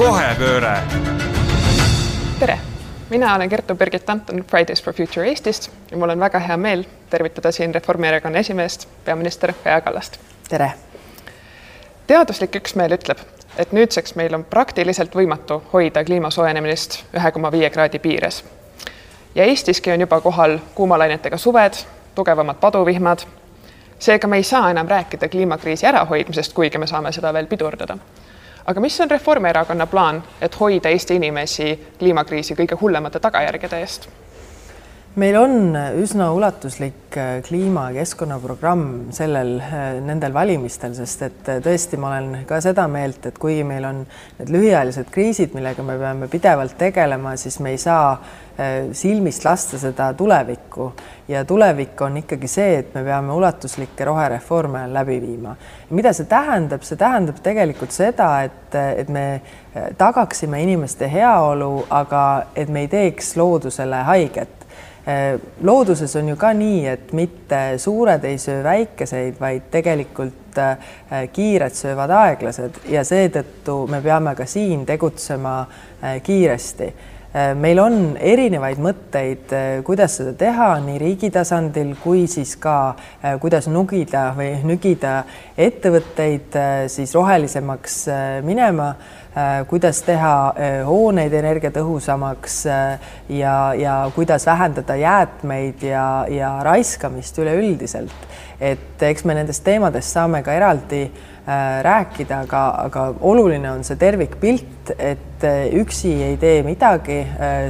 kohepööre. tere, mina olen Kertu-Birgit Anton Fridays for Future Eestist ja mul on väga hea meel tervitada siin Reformierakonna esimeest, peaminister Kaja Kallast. tere. teaduslik üksmeel ütleb, et nüüdseks meil on praktiliselt võimatu hoida kliima soojenemist ühe koma viie kraadi piires. ja Eestiski on juba kohal kuumalainetega suved, tugevamad paduvihmad. seega me ei saa enam rääkida kliimakriisi ärahoidmisest, kuigi me saame seda veel pidurdada aga mis on Reformierakonna plaan, et hoida Eesti inimesi kliimakriisi kõige hullemate tagajärgede eest? Meil on üsna ulatuslik äh, kliima- ja keskkonnaprogramm sellel, äh, nendel valimistel, sest et äh, tõesti, ma olen ka seda meelt, et kuigi meil on need lühiajalised kriisid, millega me peame pidevalt tegelema, siis me ei saa silmist lasta seda tulevikku. Ja tulevik on ikkagi see, et me peame ulatuslikke rohereforme läbi viima. mida see tähendab, see tähendab tegelikult seda, et, et me tagaksime inimeste heaolu, aga et me ei teeks loodusele haiget. Äh, looduses on ju ka nii, et mitte suured ei söö väikeseid, vaid tegelikult äh, kiired söövad aeglased ja seetõttu me peame ka siin tegutsema äh, kiiresti meil on erinevaid mõtteid, kuidas seda teha nii riigi tasandil kui siis ka kuidas nugida või nügida ettevõtteid siis rohelisemaks minema Äh, kuidas teha äh, hooneid energiatõhusamaks äh, ja, ja kuidas vähendada jäätmeid ja, ja raiskamist üleüldiselt. et eks me nendest teemadest saame ka eraldi rääkida, aga, aga oluline on see tervikpilt, et üksi ei tee midagi,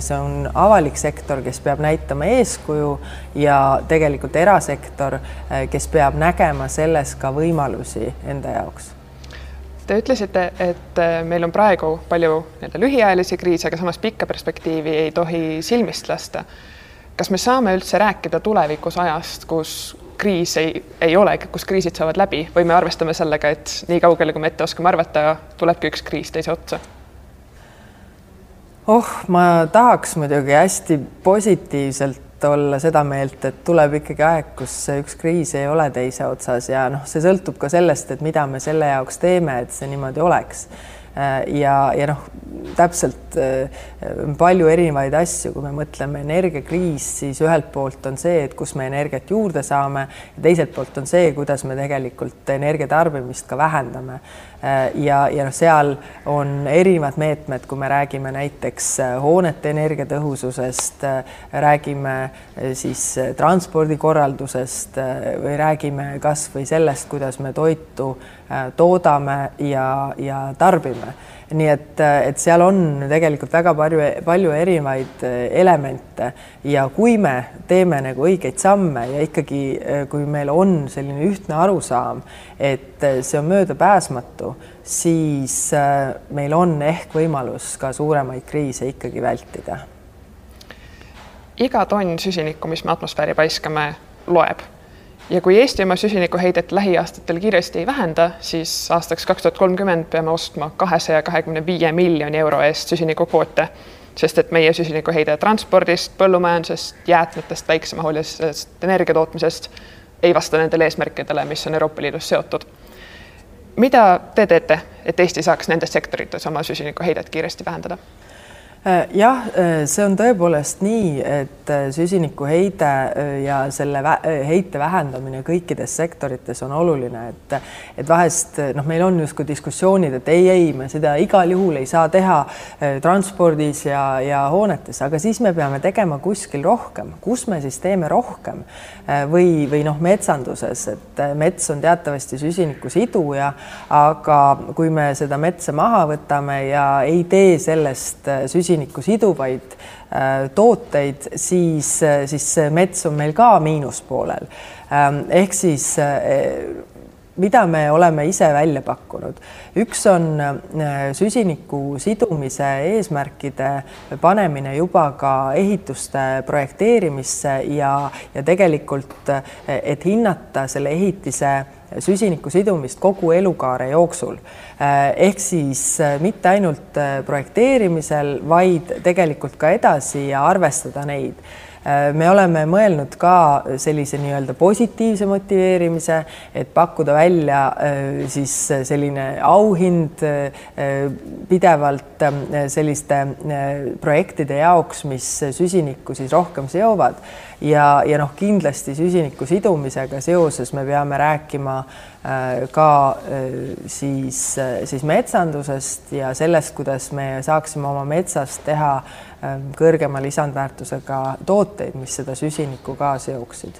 see on avalik sektor, kes peab näitama eeskuju ja tegelikult erasektor, kes peab nägema selles ka võimalusi enda jaoks Te ütlesite, et äh, meil on praegu palju nii-öelda lühiajalisi kriise, aga samas pikka perspektiivi ei tohi silmist lasta. kas me saame üldse rääkida tulevikus ajast, kus kriis ei, ei ole, kus kriisid saavad läbi või me arvestame sellega, et nii kaugele, kui me ette oskame arvata, tulebki üks kriis teise otsa? oh, ma tahaks muidugi hästi positiivselt olla seda meelt, et tuleb ikkagi aeg, kus üks kriis ei ole teise otsas ja noh, see sõltub ka sellest, et mida me selle jaoks teeme, et see niimoodi oleks. Äh, ja, ja noh, täpselt äh, palju erinevaid asju, kui me mõtleme energiakriis, siis ühelt poolt on see, et kus me energiat juurde saame teiselt poolt on see, kuidas me tegelikult energia tarbimist ka vähendame. Äh, ja, ja noh, seal on erinevad meetmed, kui me räägime näiteks äh, hoonete energiatõhususest, äh, räägime siis transpordikorraldusest või räägime kasvõi sellest, kuidas me toitu toodame ja, ja tarbime. Nii et, et seal on tegelikult väga palju, palju erinevaid äh, elemente. Ja kui me teeme nagu õigeid samme ja ikkagi, äh, kui meil on selline ühtne arusaam, et äh, see on möödapääsmatu, siis meil on ehk võimalus ka suuremaid kriise ikkagi vältida. iga tonn süsinikku, mis me atmosfääri paiskame, loeb ja kui Eesti oma süsinikuheidet lähiaastatel kiiresti ei vähenda, siis aastaks kaks tuhat kolmkümmend peame ostma kahesaja kahekümne viie miljoni euro eest süsinikukvoote, sest et meie süsinikuheide transpordist, põllumajandusest, jäätmetest, väiksemahulisest energiatootmisest ei vasta nendele eesmärkidele, mis on Euroopa Liidus seotud. mida te teete, et Eesti saaks nendes sektorites oma süsinikuheidet kiiresti vähendada? Äh, jah, äh, see on tõepoolest nii, et äh, süsinikuheide ja selle heite vähendamine kõikides sektorites on oluline, et et vahest noh, meil on justkui diskussioonid, et ei, ei, me seda igal juhul ei saa teha transpordis ja, ja hoonetes, aga siis me peame tegema kuskil rohkem, kus me siis teeme rohkem? Või, või noh, metsanduses, et mets on teatavasti süsiniku siduja, aga kui me seda metsa maha võtame ja ei tee sellest süsinikku süsinikku siduvaid äh, tooteid, siis, äh, siis mets on meil ka miinuspoolel. Ähm, ehk siis äh, mida me oleme ise välja pakkunud. üks on süsiniku sidumise eesmärkide panemine juba ka ehituste projekteerimisse ja, ja tegelikult, et hinnata selle ehitise süsiniku sidumist kogu elukaare jooksul. Äh, ehk siis äh, mitte ainult äh, projekteerimisel, vaid tegelikult ka edasi ja arvestada neid me oleme mõelnud ka sellise nii-öelda positiivse motiveerimise, et pakkuda välja siis selline auhind pidevalt selliste projektide jaoks, mis süsinikku siis rohkem seovad ja, ja noh, kindlasti süsiniku sidumisega seoses me peame rääkima äh, ka äh, siis, äh, siis metsandusest ja sellest, kuidas me saaksime oma metsast teha kõrgema lisandväärtusega tooteid, mis seda süsinikku ka seoksid.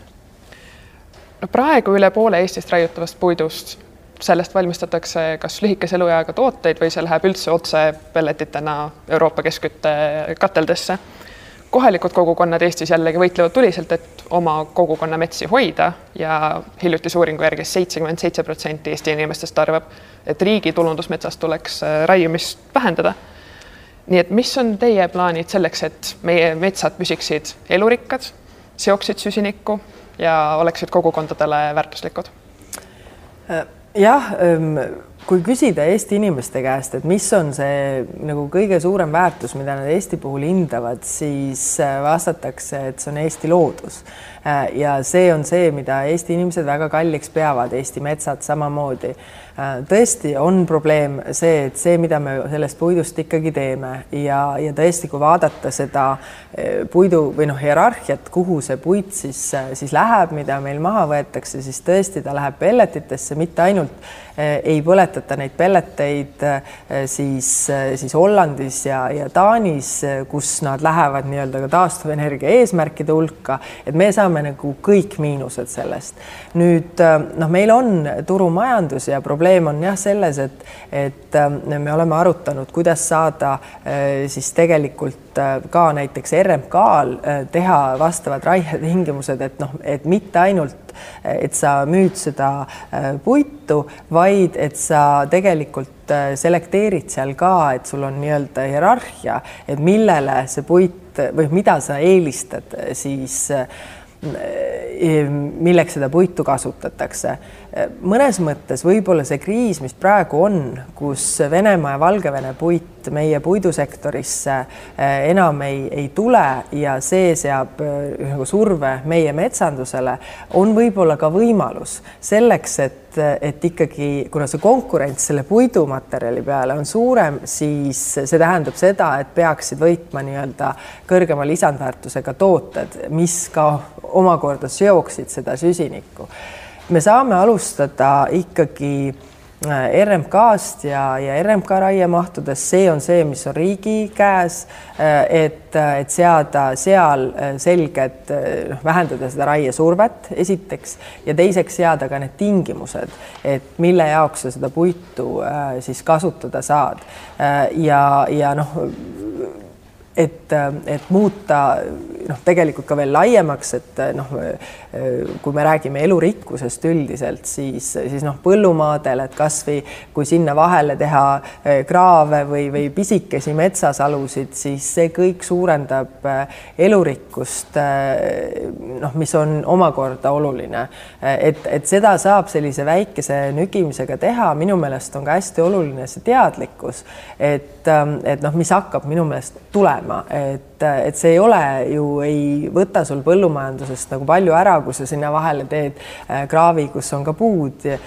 no praegu üle poole Eestist raiutavast puidust sellest valmistatakse kas lühikese elueaga tooteid või see läheb üldse otse pelletitena Euroopa keskkütte kateldesse kohalikud kogukonnad Eestis jällegi võitlevad tuliselt, et oma kogukonna metsi hoida ja hiljutise uuringu järgi seitsekümmend seitse protsenti Eesti inimestest arvab, et riigi tulundusmetsast tuleks äh, raiumist vähendada. nii et mis on teie plaanid selleks, et meie metsad püsiksid elurikkad, seoksid süsinikku ja oleksid kogukondadele väärtuslikud? Äh, jah ähm kui küsida Eesti inimeste käest, et mis on see nagu kõige suurem väärtus, mida nad Eesti puhul hindavad, siis äh, vastatakse, et see on Eesti loodus. Äh, ja see on see, mida Eesti inimesed väga kalliks peavad, Eesti metsad samamoodi. Äh, tõesti on probleem see, et see, mida me sellest puidust ikkagi teeme ja, ja tõesti, kui vaadata seda äh, puidu või noh, hierarhiat, kuhu see puit siis, siis läheb, mida meil maha võetakse, siis tõesti ta läheb pelletitesse, mitte ainult ei põletata neid pelleteid siis, siis Hollandis ja, ja Taanis, kus nad lähevad nii-öelda ka taastuvenergia eesmärkide hulka, et me saame nagu kõik miinused sellest. nüüd noh, meil on turumajandus ja probleem on jah selles, et, et ähm, me oleme arutanud, kuidas saada äh, siis tegelikult äh, ka näiteks RMK-l äh, teha vastavad raietingimused, et noh, et mitte ainult et sa müüd seda puitu, vaid et sa tegelikult selekteerid seal ka, et sul on nii-öelda hierarhia, et millele see puit või mida sa eelistad siis milleks seda puitu kasutatakse mõnes mõttes võib-olla see kriis, mis praegu on, kus Venemaa ja Valgevene puit meie puidusektorisse eh, enam ei, ei tule ja see seab eh, nagu surve meie metsandusele, on võib-olla ka võimalus. Selleks, et, et ikkagi, kuna see konkurents selle puidumaterjali peale on suurem, siis see tähendab seda, et peaksid võitma nii-öelda kõrgema lisandväärtusega tooted, mis ka omakorda seoksid seda süsinikku me saame alustada ikkagi äh, RMK-st ja, ja RMK raiemahtudest, see on see, mis on riigi käes, äh, et, et seada seal äh, selged, noh, vähendada seda raiesurvet esiteks ja teiseks seada ka need tingimused, et mille jaoks sa seda puitu siis kasutada saad. ja, ja noh, et, et muuta noh, tegelikult ka veel laiemaks, et noh, kui me räägime elurikkusest üldiselt, siis, siis noh, põllumaadel, et kasvõi kui sinna vahele teha eh, kraave või, või pisikesi metsasalusid, siis see kõik suurendab elurikkust. Noh, mis on omakorda oluline, et, et seda saab sellise väikese nügimisega teha, minu meelest on ka hästi oluline see teadlikkus, et, et noh, mis hakkab minu meelest tulema, et et, et see ei ole ju, ei võta sul põllumajandusest nagu palju ära, kui sa sinna vahele teed äh, kraavi, kus on ka puud äh,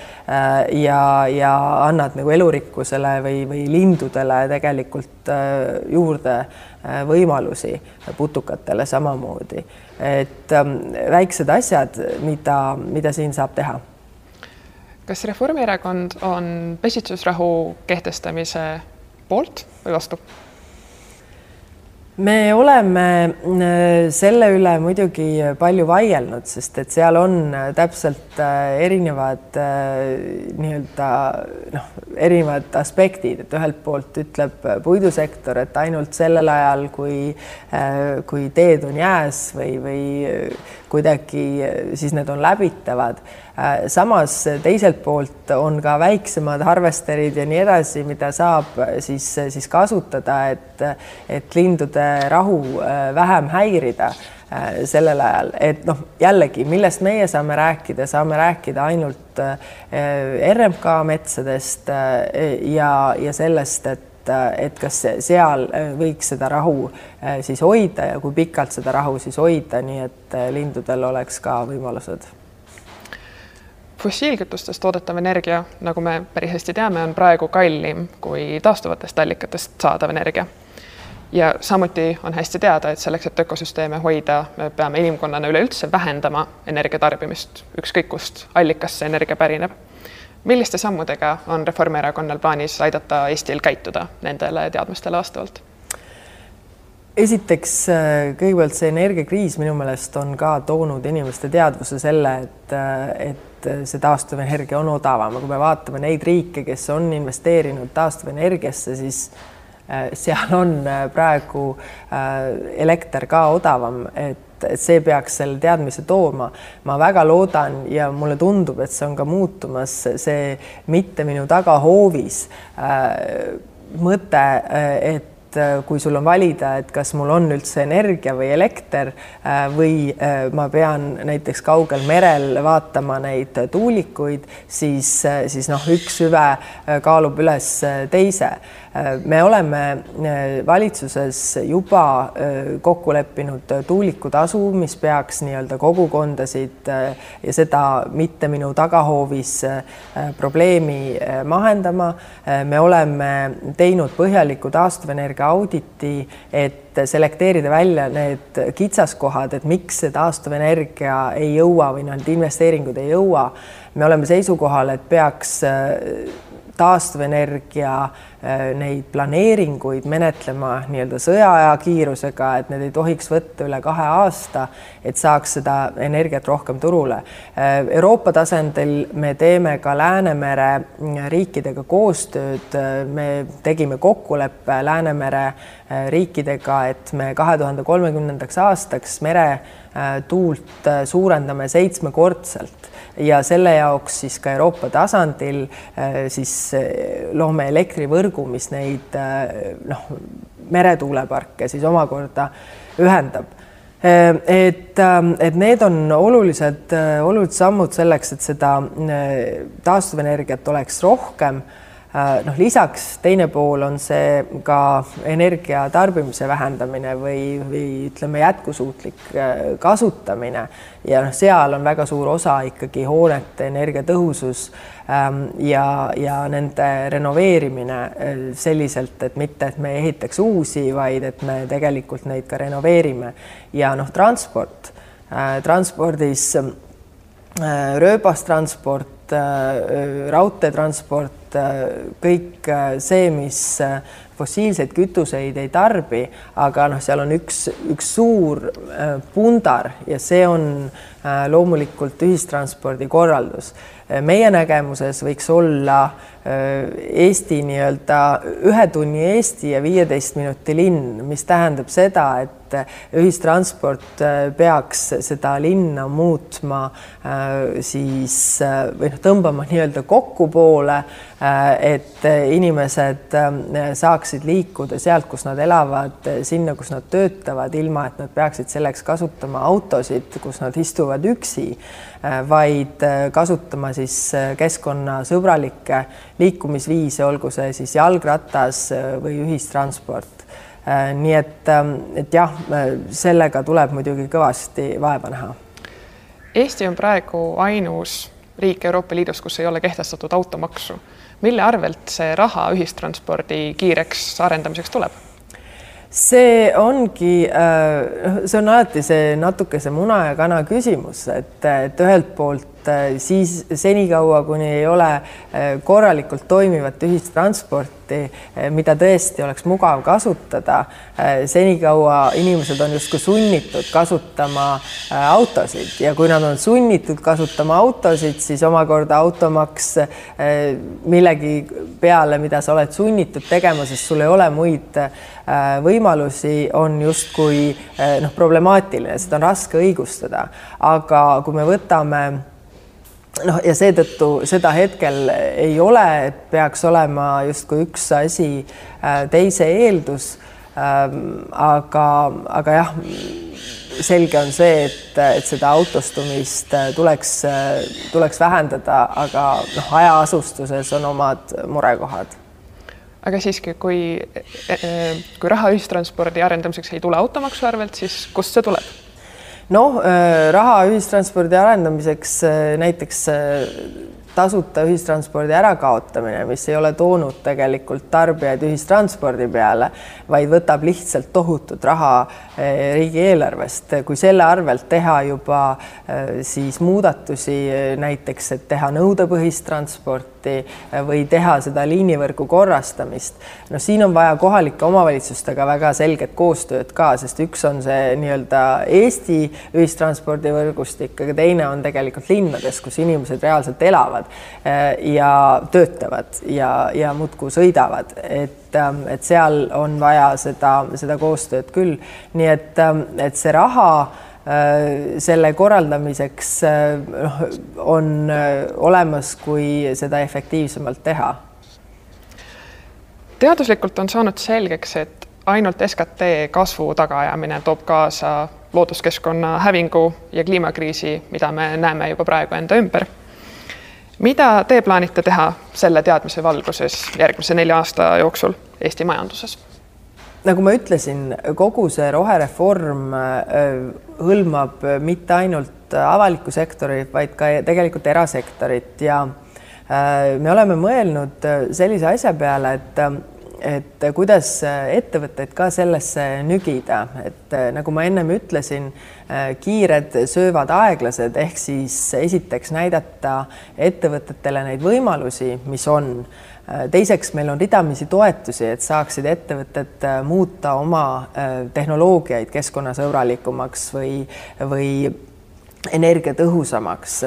ja, ja annad nagu elurikkusele või, või lindudele tegelikult äh, juurde võimalusi, putukatele samamoodi. et ähm, väiksed asjad, mida, mida siin saab teha kas Reformierakond on pesitsusrahu kehtestamise poolt või vastu? Me oleme äh, selle üle muidugi palju vaielnud, sest et seal on äh, täpselt äh, erinevad nii-öelda noh, erinevad aspektid, et ühelt poolt ütleb puidusektor, et ainult sellel ajal, kui, kui teed on jääs või, või kuidagi siis need on läbitavad. Samas teiselt poolt on ka väiksemad harvesterid ja nii edasi, mida saab siis, siis kasutada, et, et lindude rahu vähem häirida sellel ajal, et noh, jällegi, millest meie saame rääkida, saame rääkida ainult RMK metsadest ja, ja sellest, et et kas seal võiks seda rahu siis hoida ja kui pikalt seda rahu siis hoida, nii et lindudel oleks ka võimalused fossiilkütustest toodetav energia, nagu me päris hästi teame, on praegu kallim kui taastuvatest allikatest saadav energia. ja samuti on hästi teada, et selleks, et ökosüsteeme hoida, me peame inimkonnana üleüldse vähendama energia tarbimist, ükskõik kust allikast see energia pärineb. milliste sammudega on Reformierakonnal plaanis aidata Eestil käituda nendele teadmistele vastavalt? esiteks kõigepealt see energiakriis minu meelest on ka toonud inimeste teadvuse selle, et, et et see taastuvenergia on odavam, kui me vaatame neid riike, kes on investeerinud taastuvenergiasse, siis äh, seal on äh, praegu äh, elekter ka odavam, et, et see peaks selle teadmise tooma. ma väga loodan ja mulle tundub, et see on ka muutumas, see mitte minu tagahoovis mõte, et et äh, kui sul on valida, et kas mul on üldse energia või elekter äh, või äh, ma pean näiteks kaugel merel vaatama neid tuulikuid, siis, siis noh, üks hüve kaalub üles teise me oleme valitsuses juba kokku leppinud tuulikutasu, mis peaks nii-öelda kogukondasid ja seda mitte minu tagahoovis probleemi mahendama. me oleme teinud põhjaliku taastuvenergia auditi, et selekteerida välja need kitsaskohad, et miks see taastuvenergia ei jõua või need investeeringud ei jõua. me oleme seisukohal, et peaks taastuvenergia äh, neid planeeringuid menetlema nii-öelda sõjaaja kiirusega, et need ei tohiks võtta üle kahe aasta, et saaks seda energiat rohkem turule. Äh, Euroopa tasandil me teeme ka Läänemere riikidega koostööd, me tegime kokkuleppe Läänemere äh, riikidega, et me kahe tuhande kolmekümnendaks aastaks meretuult suurendame seitsmekordselt ja selle jaoks siis ka Euroopa tasandil äh, siis äh, loome elektrivõrgu, mis neid äh, noh, meretuuleparke siis omakorda ühendab. Et, et need on olulised, olulised sammud selleks, et seda taastuvenergiat oleks rohkem noh, lisaks teine pool on see ka energia tarbimise vähendamine või, või ütleme, jätkusuutlik äh, kasutamine. Ja noh, seal on väga suur osa ikkagi hoonete energiatõhusus ähm, ja, ja nende renoveerimine äh, selliselt, et mitte, et me ehitaks uusi, vaid et me tegelikult neid ka renoveerime. Ja noh, transport, transpordis rööbastransport, raudteetransport Äh, kõik äh, see, mis äh, fossiilseid kütuseid ei tarbi, aga noh, seal on üks, üks suur pundar ja see on loomulikult ühistranspordi korraldus. meie nägemuses võiks olla Eesti nii-öelda ühe tunni Eesti ja viieteist minuti linn, mis tähendab seda, et ühistransport peaks seda linna muutma siis või noh, tõmbama nii-öelda kokkupoole Äh, et inimesed äh, saaksid liikuda sealt, kus nad elavad, sinna, kus nad töötavad, ilma et nad peaksid selleks kasutama autosid, kus nad istuvad üksi, äh, vaid kasutama siis keskkonnasõbralikke liikumisviise, olgu see siis jalgratas või ühistransport. nii et, et jah, sellega tuleb muidugi kõvasti vaeva näha. Eesti on praegu ainus riik Euroopa Liidus, kus ei ole kehtestatud automaksu mille arvelt see raha ühistranspordi kiireks arendamiseks tuleb? See ongi, äh, see on alati see natukese muna ja kana küsimus, et, et ühelt poolt Äh, siis senikaua, kuni ei ole äh, korralikult toimivat ühistransporti, äh, mida tõesti oleks mugav kasutada, senikaua inimesed on justkui sunnitud kasutama autosid ja kui nad on sunnitud kasutama autosid, siis omakorda automaks millegi peale, mida sa oled sunnitud tegema, sest sul ei ole muid võimalusi, on justkui noh, problemaatiline, seda on raske õigustada. aga kui me võtame noh, ja seetõttu seda hetkel ei ole, peaks olema justkui üks asi äh, teise eeldus. Ähm, aga, aga jah, selge on see, et, et seda autostumist äh, tuleks, äh, tuleks vähendada, aga noh, hajaasustuses on omad murekohad aga siiski, kui, kui raha ühistranspordi arendamiseks ei tule automaksu arvelt, siis kust see tuleb? Noh, raha ühistranspordi arendamiseks näiteks tasuta ühistranspordi ärakaotamine, mis ei ole toonud tegelikult tarbijaid ühistranspordi peale, vaid võtab lihtsalt tohutut raha eh, riigieelarvest. kui selle arvelt teha juba eh, siis muudatusi, eh, näiteks et teha nõudepõhist transporti või teha seda liinivõrgu korrastamist, no siin on vaja kohalike omavalitsustega väga selget koostööd ka, sest üks on see nii-öelda Eesti ühistranspordivõrgustik, aga teine on tegelikult linnades, kus inimesed reaalselt elavad elavad eh, ja töötavad ja, ja muudkui sõidavad, et, ähm, et seal on vaja seda, seda koostööd küll. nii et, ähm, et see raha äh, selle korraldamiseks äh, on äh, olemas, kui seda efektiivsemalt teha. teaduslikult on saanud selgeks, et ainult SKT kasvu tagaajamine toob kaasa looduskeskkonna hävingu ja kliimakriisi, mida me näeme juba praegu enda ümber mida te plaanite teha selle teadmise valguses järgmise nelja aasta jooksul Eesti majanduses? nagu ma ütlesin, kogu see rohereform äh, hõlmab mitte ainult avalikku sektorit, vaid ka tegelikult erasektorit ja äh, me oleme mõelnud sellise asja peale, et et kuidas ettevõtteid ka sellesse nügida, et nagu ma ennem ütlesin, kiired söövad aeglased, ehk siis esiteks näidata ettevõtetele neid võimalusi, mis on. teiseks, meil on ridamisi toetusi, et saaksid ettevõtted muuta oma tehnoloogiaid keskkonnasõbralikumaks või, või energiatõhusamaks,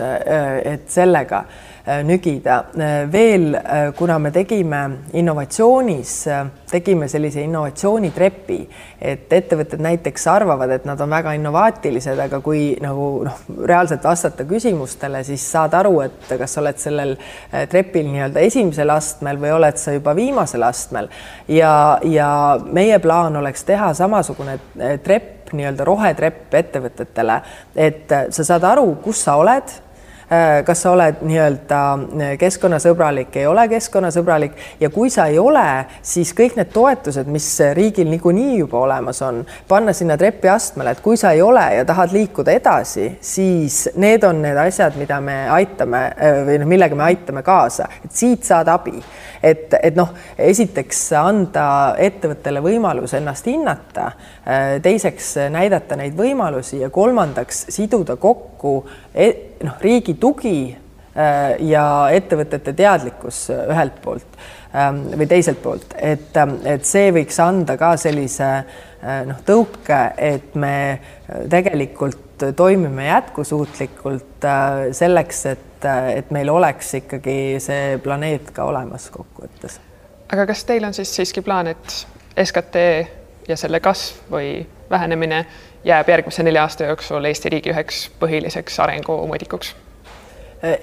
et sellega Äh, nügida. Äh, veel, äh, kuna me tegime innovatsioonis, tegime sellise innovatsioonitrepi, et ettevõtted näiteks arvavad, et nad on väga innovaatilised, aga kui nagu noh, reaalselt vastata küsimustele, siis saad aru, et kas sa oled sellel trepil nii-öelda esimesel astmel või oled sa juba viimasel astmel ja, ja meie plaan oleks teha samasugune trepp nii-öelda rohetrepp ettevõtetele, et sa saad aru, kus sa oled kas sa oled nii-öelda äh, keskkonnasõbralik, ei ole keskkonnasõbralik? Ja kui sa ei ole, siis kõik need toetused, mis riigil niikuinii juba olemas on, panna sinna trepiastmele, et kui sa ei ole ja tahad liikuda edasi, siis need on need asjad, mida me aitame äh, või noh, millega me aitame kaasa, et siit saad abi. Et, et noh, esiteks anda ettevõttele võimalus ennast hinnata, äh, teiseks näidata neid võimalusi ja kolmandaks siduda kokku et, noh, riigi tugi äh, ja ettevõtete teadlikkus ühelt poolt ähm, või teiselt poolt, et, ähm, et see võiks anda ka sellise äh, noh, tõuke, et me tegelikult toimime jätkusuutlikult selleks, et, et meil oleks ikkagi see planeet ka olemas kokkuvõttes. aga kas teil on siis siiski plaan, et SKT ja selle kasv või vähenemine jääb järgmise nelja aasta jooksul Eesti riigi üheks põhiliseks arengumõõdikuks?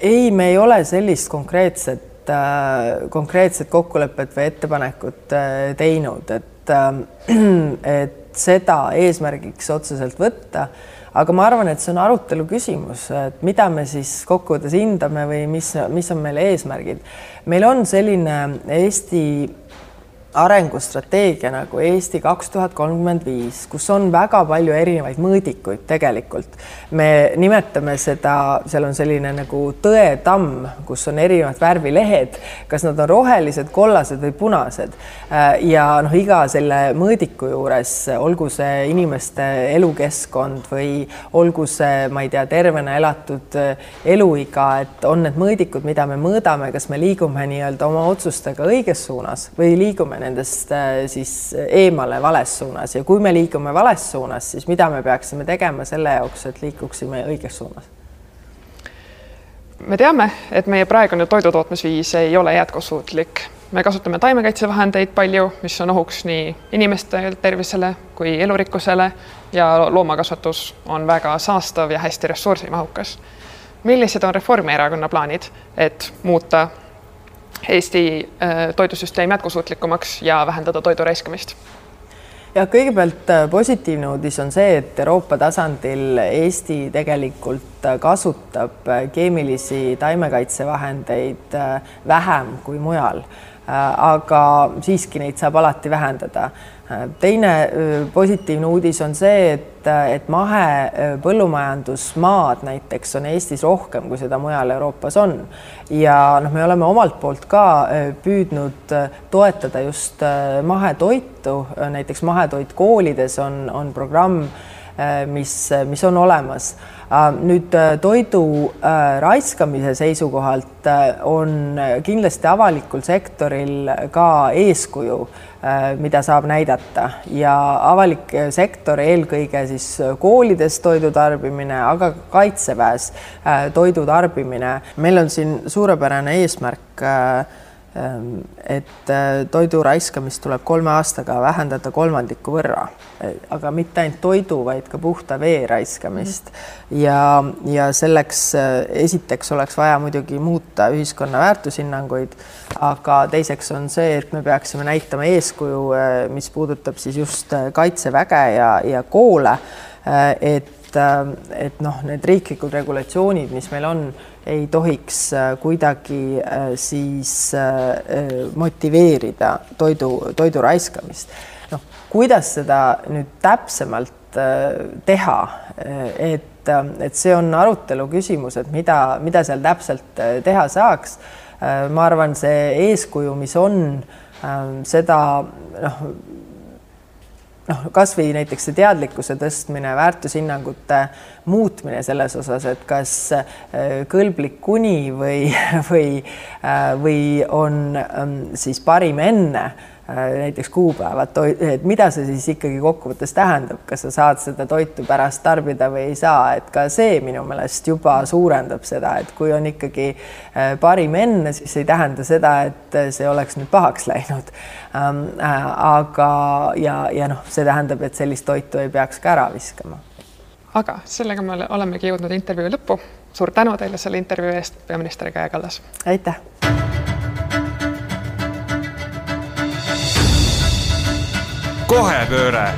ei, me ei ole sellist konkreetset, äh, konkreetset kokkulepet või ettepanekut äh, teinud, et, äh, et seda eesmärgiks otseselt võtta aga ma arvan, et see on arutelu küsimus, et mida me siis kokkuvõttes hindame või mis, mis on meil eesmärgid. meil on selline Eesti arengustrateegia nagu Eesti kaks tuhat kolmkümmend viis, kus on väga palju erinevaid mõõdikuid tegelikult. me nimetame seda, seal on selline nagu tõetamm, kus on erinevat värvi lehed, kas nad on rohelised, kollased või punased. Äh, ja noh, iga selle mõõdiku juures, olgu see inimeste elukeskkond või olgu see, ma ei tea, tervena elatud äh, eluiga, et on need mõõdikud, mida me mõõdame, kas me liigume nii-öelda oma otsustega õiges suunas või liigume nendest äh, siis eemale vales suunas ja kui me liigume vales suunas, siis mida me peaksime tegema selle jaoks, et liikuksime õiges suunas? me teame, et meie praegune toidutootmisviis ei ole jätkusuutlik. me kasutame taimekaitsevahendeid palju, mis on ohuks nii inimeste tervisele kui elurikkusele ja loomakasvatus on väga saastav ja hästi ressursimahukas. millised on Reformierakonna plaanid, et muuta Eesti äh, toidusüsteem jätkusuutlikumaks ja vähendada toidu raiskamist? jah, kõigepealt äh, positiivne uudis on see, et Euroopa tasandil Eesti tegelikult äh, kasutab keemilisi taimekaitsevahendeid vähem kui mujal aga siiski neid saab alati vähendada teine positiivne uudis on see, et, et mahepõllumajandusmaad näiteks on Eestis rohkem, kui seda mujal Euroopas on. ja noh, me oleme omalt poolt ka püüdnud toetada just mahetoitu, näiteks mahetoit koolides on, on programm, mis, mis on olemas nüüd toidu raiskamise seisukohalt on kindlasti avalikul sektoril ka eeskuju Äh, mida saab näidata ja avalik sektor, eelkõige siis koolides toidu tarbimine, aga kaitseväes äh, toidu tarbimine. meil on siin suurepärane eesmärk äh, et äh, toidu raiskamist tuleb kolme aastaga vähendada kolmandiku võrra, aga mitte ainult toidu, vaid ka puhta vee raiskamist. Mm. ja, ja selleks äh, esiteks oleks vaja muidugi muuta ühiskonna väärtushinnanguid, aga teiseks on see, et me peaksime näitama eeskuju, äh, mis puudutab siis just kaitseväge ja, ja koole, et et noh, need riiklikud regulatsioonid, mis meil on ei tohiks äh, kuidagi äh, siis äh, motiveerida toidu, toidu raiskamist. noh, kuidas seda nüüd täpsemalt teha, et, et see on arutelu küsimus, et mida, mida seal täpselt teha saaks. ma arvan, see eeskuju, mis on, seda noh noh, kasvõi näiteks see teadlikkuse tõstmine, väärtushinnangute muutmine selles osas, et kas äh, kõlblik kuni või, või, äh, või on ähm, siis parim enne Äh, näiteks kuupäevad, et mida see siis ikkagi kokkuvõttes tähendab, kas sa saad seda toitu pärast tarbida või ei saa, et ka see minu meelest juba suurendab seda, et kui on ikkagi parim enne, siis ei tähenda seda, et see oleks nüüd pahaks läinud. Ähm, äh, aga, ja, ja noh, see tähendab, et sellist toitu ei peaks ka ära viskama. Aga sellega me olemegi jõudnud intervjuu lõppu. suur tänu teile selle intervjuu eest, peaminister Kaja Kallas. aitäh kohepööre